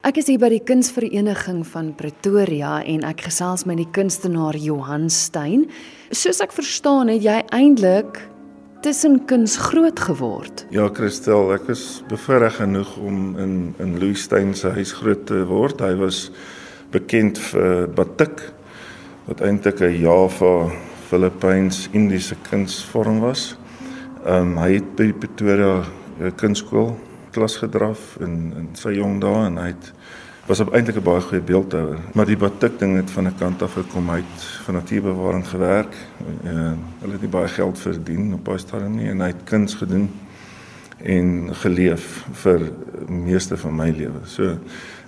Ek is hier by die Kunsvereniging van Pretoria en ek gesels met die kunstenaar Johan Stein. Soos ek verstaan het jy eintlik tussen kuns groot geword. Ja, Christel, ek is bevoorreg genoeg om in in Louis Stein se huis groot te word. Hy was bekend vir batik wat eintlik 'n Java Filippyns Indiese kunsvorm was. Ehm um, hy het by Pretoria Kunskool klas gedraf in in sy jong dae en hy het was op eintlik 'n baie goeie beeldhouer, maar die batik ding het van 'n kant af gekom uit van natuurbewaring gewerk. En hulle het nie baie geld verdien op daai stadium nie en hy het kuns gedoen en geleef vir meeste van my lewe. So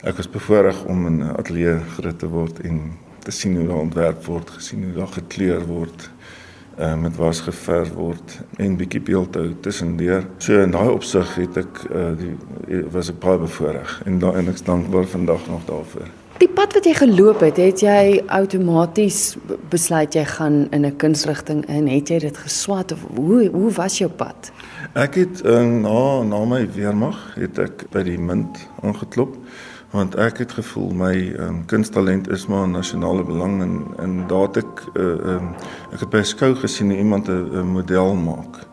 ek was bevoorreg om in 'n ateljee groot te word en te sien hoe daar ontwerp word, gesien hoe daar gekleur word uh, met was geverf word en bietjie beeldhou tussendeur. So in daai opsig het ek uh, die was ek baie bevoorreg en daai en ek is dankbaar vandag nog daarvoor. Die pad wat jy geloop het, het jy outomaties besluit jy gaan in 'n kunsrigting in, het jy dit geswat of hoe hoe was jou pad? Ek het uh, na na my weermag het ek by die Mint aangeklop want ek het gevoel my um, kunsttalent is maar 'n nasionale belang en en daar het ek uh, um, ek het by 'n skou gesien iemand 'n model maak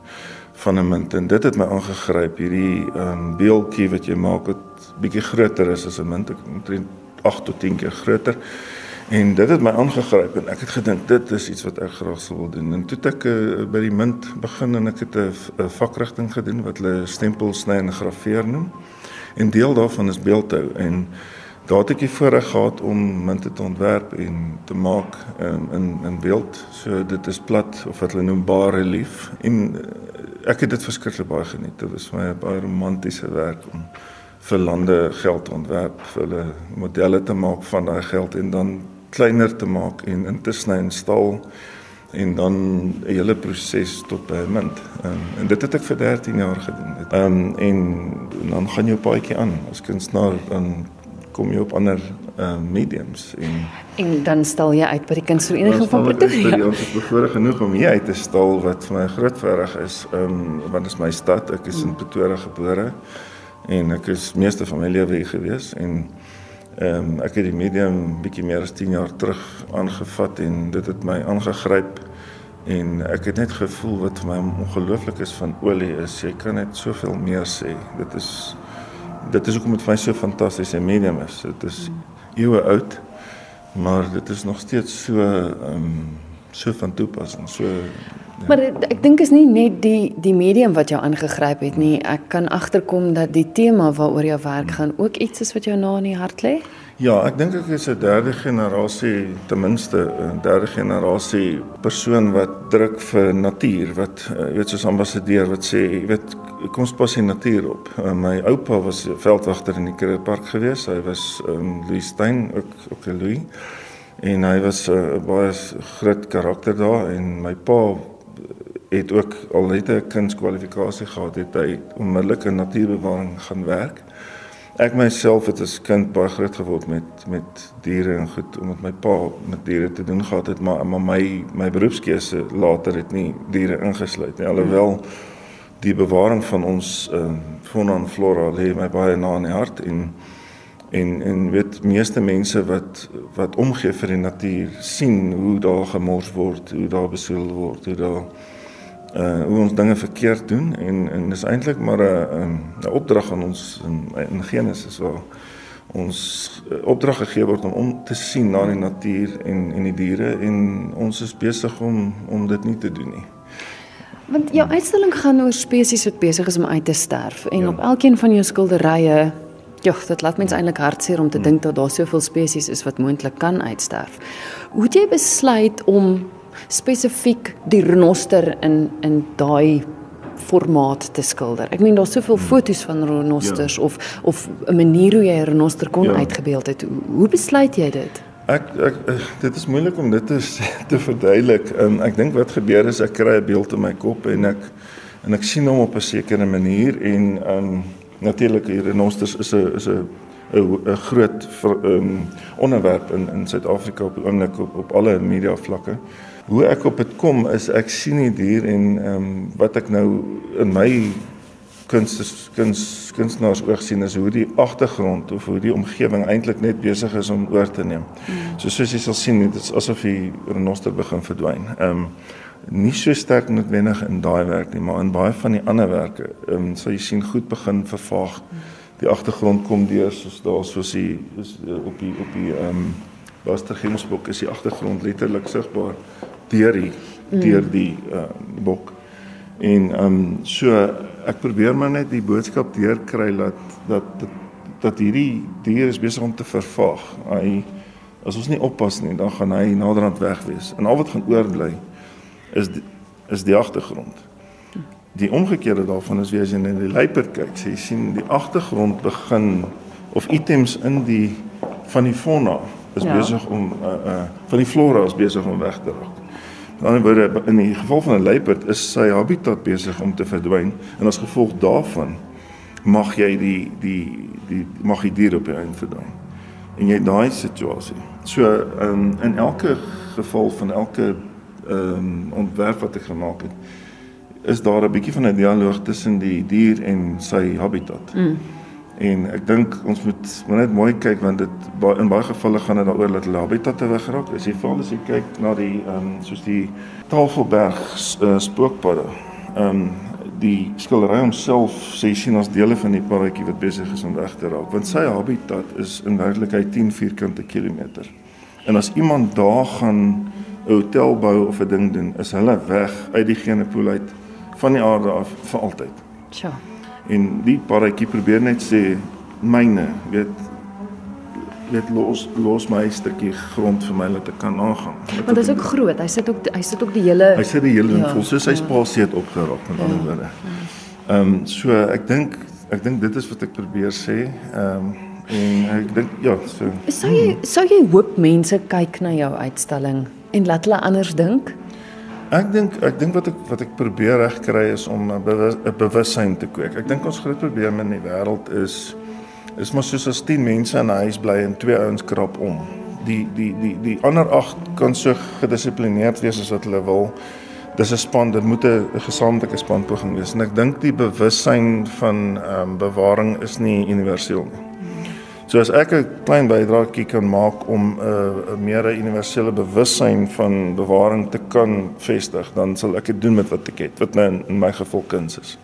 van 'n munt en dit het my aangegryp. Hierdie um, beeldjie wat jy maak wat bietjie groter is as 'n munt ek omtrent 8 tot 10 keer groter en dit het my aangegryp en ek het gedink dit is iets wat ek graag sou wil doen. En toe ek uh, by die munt begin en ek het 'n vakrigting gedoen wat hulle stempel sny en graveer noem. En deel daarvan is beeldhou. En daar het ek die voorreg gehad om munte te ontwerp en te maak um, in in beeld. So dit is plat of wat hulle noem bar relief. En eh, ek het dit verskriklik baie geniet. Dit was my baie romantiese werk om vir lande geld te ontwerp, vir hulle modelle te maak van daai geld. En dan kleiner te maak en in te sny in staal en dan 'n hele proses tot by munt. Um, en dit het ek vir 13 jaar gedoen. Ehm um, en dan gaan jy op paadjie aan as kunstenaar dan kom jy op ander uh, mediums en en dan stel jy uit by die kunstvereniging van Pretoria. Ja, ons is bevoorreg genoeg om hier uit te stal wat vir my groot voorreg is. Ehm um, want dit is my stad. Ek is in Pretoria gebore en ek is meeste van my lewe hier gewees en Ehm um, ek het die medium bietjie meer as 10 jaar terug aangevat en dit het my aangegryp en ek het net gevoel wat vir my ongelooflik is van olie is jy kan net soveel meer sê. Dit is dit is hoekom dit vir my so fantastiese medium is. Dit is eeue oud maar dit is nog steeds so ehm um, so van toepassing. So Ja. Maar ek dink is nie net die die medium wat jou aangegryp het nie. Ek kan agterkom dat die tema waaroor jou werk gaan ook iets is wat jou na in die hart lê. Ja, ek dink ek is 'n derde generasie ten minste 'n derde generasie persoon wat druk vir natuur, wat jy uh, weet soos ambassadeur wat sê, jy weet kom ons pas die natuur op. Uh, my oupa was veldwagter in die Krugerpark gewees. Hy was um, Louis Stein ook ook 'n Louis en hy was 'n uh, baie groot karakter daar en my pa het ook al net 'n kunskwalifikasie gehad het hy onmiddellik in natuurbewaring gaan werk. Ek myself het as kind baie groot geword met met diere en goed omdat my pa met diere te doen gehad het maar maar my my beroepskeuse later het nie diere ingesluit nie alhoewel die bewaring van ons uh, fauna en flora lê my baie na in die hart en en en weet meeste mense wat wat omgee vir die natuur sien hoe daar gemors word, hoe daar besoedel word, hoe daar uh hoe ons dinge verkeerd doen en en dis eintlik maar 'n 'n opdrag aan ons in, in Genesis waar ons uh, opdrag gegee word om om te sien na die natuur en en die diere en ons is besig om om dit nie te doen nie. Want jou uitstalling gaan oor spesies wat besig is om uit te sterf en ja. op elkeen van jou skilderye Ja, dit laat mens eintlik hartseer om te hmm. dink dat daar soveel spesies is wat moontlik kan uitsterf. Hoe het jy besluit om spesifiek die renoster in in daai formaat te skilder. Ek meen daar's soveel hmm. foto's van renosters ja. of of 'n manier hoe jy 'n renoster kon ja. uitgebeeld het. Hoe besluit jy dit? Ek ek dit is moeilik om dit te te verduidelik. Um, ek dink wat gebeur is ek kry 'n beeld in my kop en ek en ek sien hom op 'n sekere manier en um natuurlik hier renosters is 'n is 'n 'n groot um, onderwerp in in Suid-Afrika op oomblik op, op alle media vlakke hoe ek op dit kom is ek sien die dier en ehm um, wat ek nou in my kuns kuns kunstenaars oog sien is hoe die agtergrond of hoe die omgewing eintlik net besig is om oor te neem. Mm. So soos jy sal sien, dit is asof die renoster begin verdwyn. Ehm um, nie so sterk noodwendig in daai werk nie, maar in baie van die ander werke, ehm um, sal jy sien goed begin vervaag. Die agtergrond kom deur soos daar soos die is op die op die ehm um, Baster Gemsbok is die agtergrond letterlik sigbaar deur die deur die uh, bok. En ehm um, so ek probeer maar net die boodskap deurkry dat dat dat, dat hierdie dier is besig om te vervaag. Hy as ons nie oppas nie, dan gaan hy naderhand weg wees. En al wat gaan oorbly is die, is die agtergrond. Die omgekeerde daarvan is wie as jy net die luiperd kyk, jy sien die agtergrond begin of items in die van die fauna is ja. besig om uh uh van die flora is besig om weg te raak. Dan word in die geval van 'n luiperd is sy habitat besig om te verdwyn en as gevolg daarvan mag jy die die die mag die dier op jou einde verdwyn. En jy daai situasie. So um, in elke geval van elke ehm um, ontwerp wat ek gemaak het, is daar 'n bietjie van 'n dialoog tussen die dier en sy habitat. Mm. En ek dink ons moet maar net mooi kyk want dit in baie gevalle gaan dit daaroor dat hulle habitat te wegraak. As jy veral as jy kyk na die ehm um, soos die Tafelberg uh, spookpadde. Ehm um, die skildery homself sê sien ons dele van die paadjie wat besig is om weg te raak want sy habitat is in werklikheid 10 vierkante kilometer. En as iemand daar gaan 'n hotel bou of 'n ding doen, is hulle weg uit die genepool uit van die aarde af vir altyd. Tja. En die paradjie probeer net sê myne, weet weet los los my stukkie grond vir my dat ek kan aangaan. Want dit is ook groot. Hy sit ook hy sit ook die hele Hy sit die hele ding ja, vol. Soos hy ja. spasie het opgeraak met ander ja, woorde. Ehm um, so ek dink ek dink dit is wat ek probeer sê. Ehm um, en ek dink ja, so. Sou jy sou jy hoop mense kyk na jou uitstalling en laat hulle anders dink? Ek dink ek dink wat ek wat ek probeer regkry is om 'n bewus, bewussyn te kweek. Ek dink ons groot probleem in die wêreld is is maar soos as 10 mense in 'n huis bly en twee ouens krap om. Die die die die ander 8 kan so gedissiplineerd wees as wat hulle wil. Dis 'n span, dit moet 'n gesamentlike spanpoging wees. En ek dink die bewussyn van ehm um, bewaring is nie universeel nie. So as ek 'n klein bydrae kan maak om 'n uh, meer 'n universele bewussyn van bewaring te kan vestig, dan sal ek dit doen met wat ek het, wat nou in, in my geval kuns is.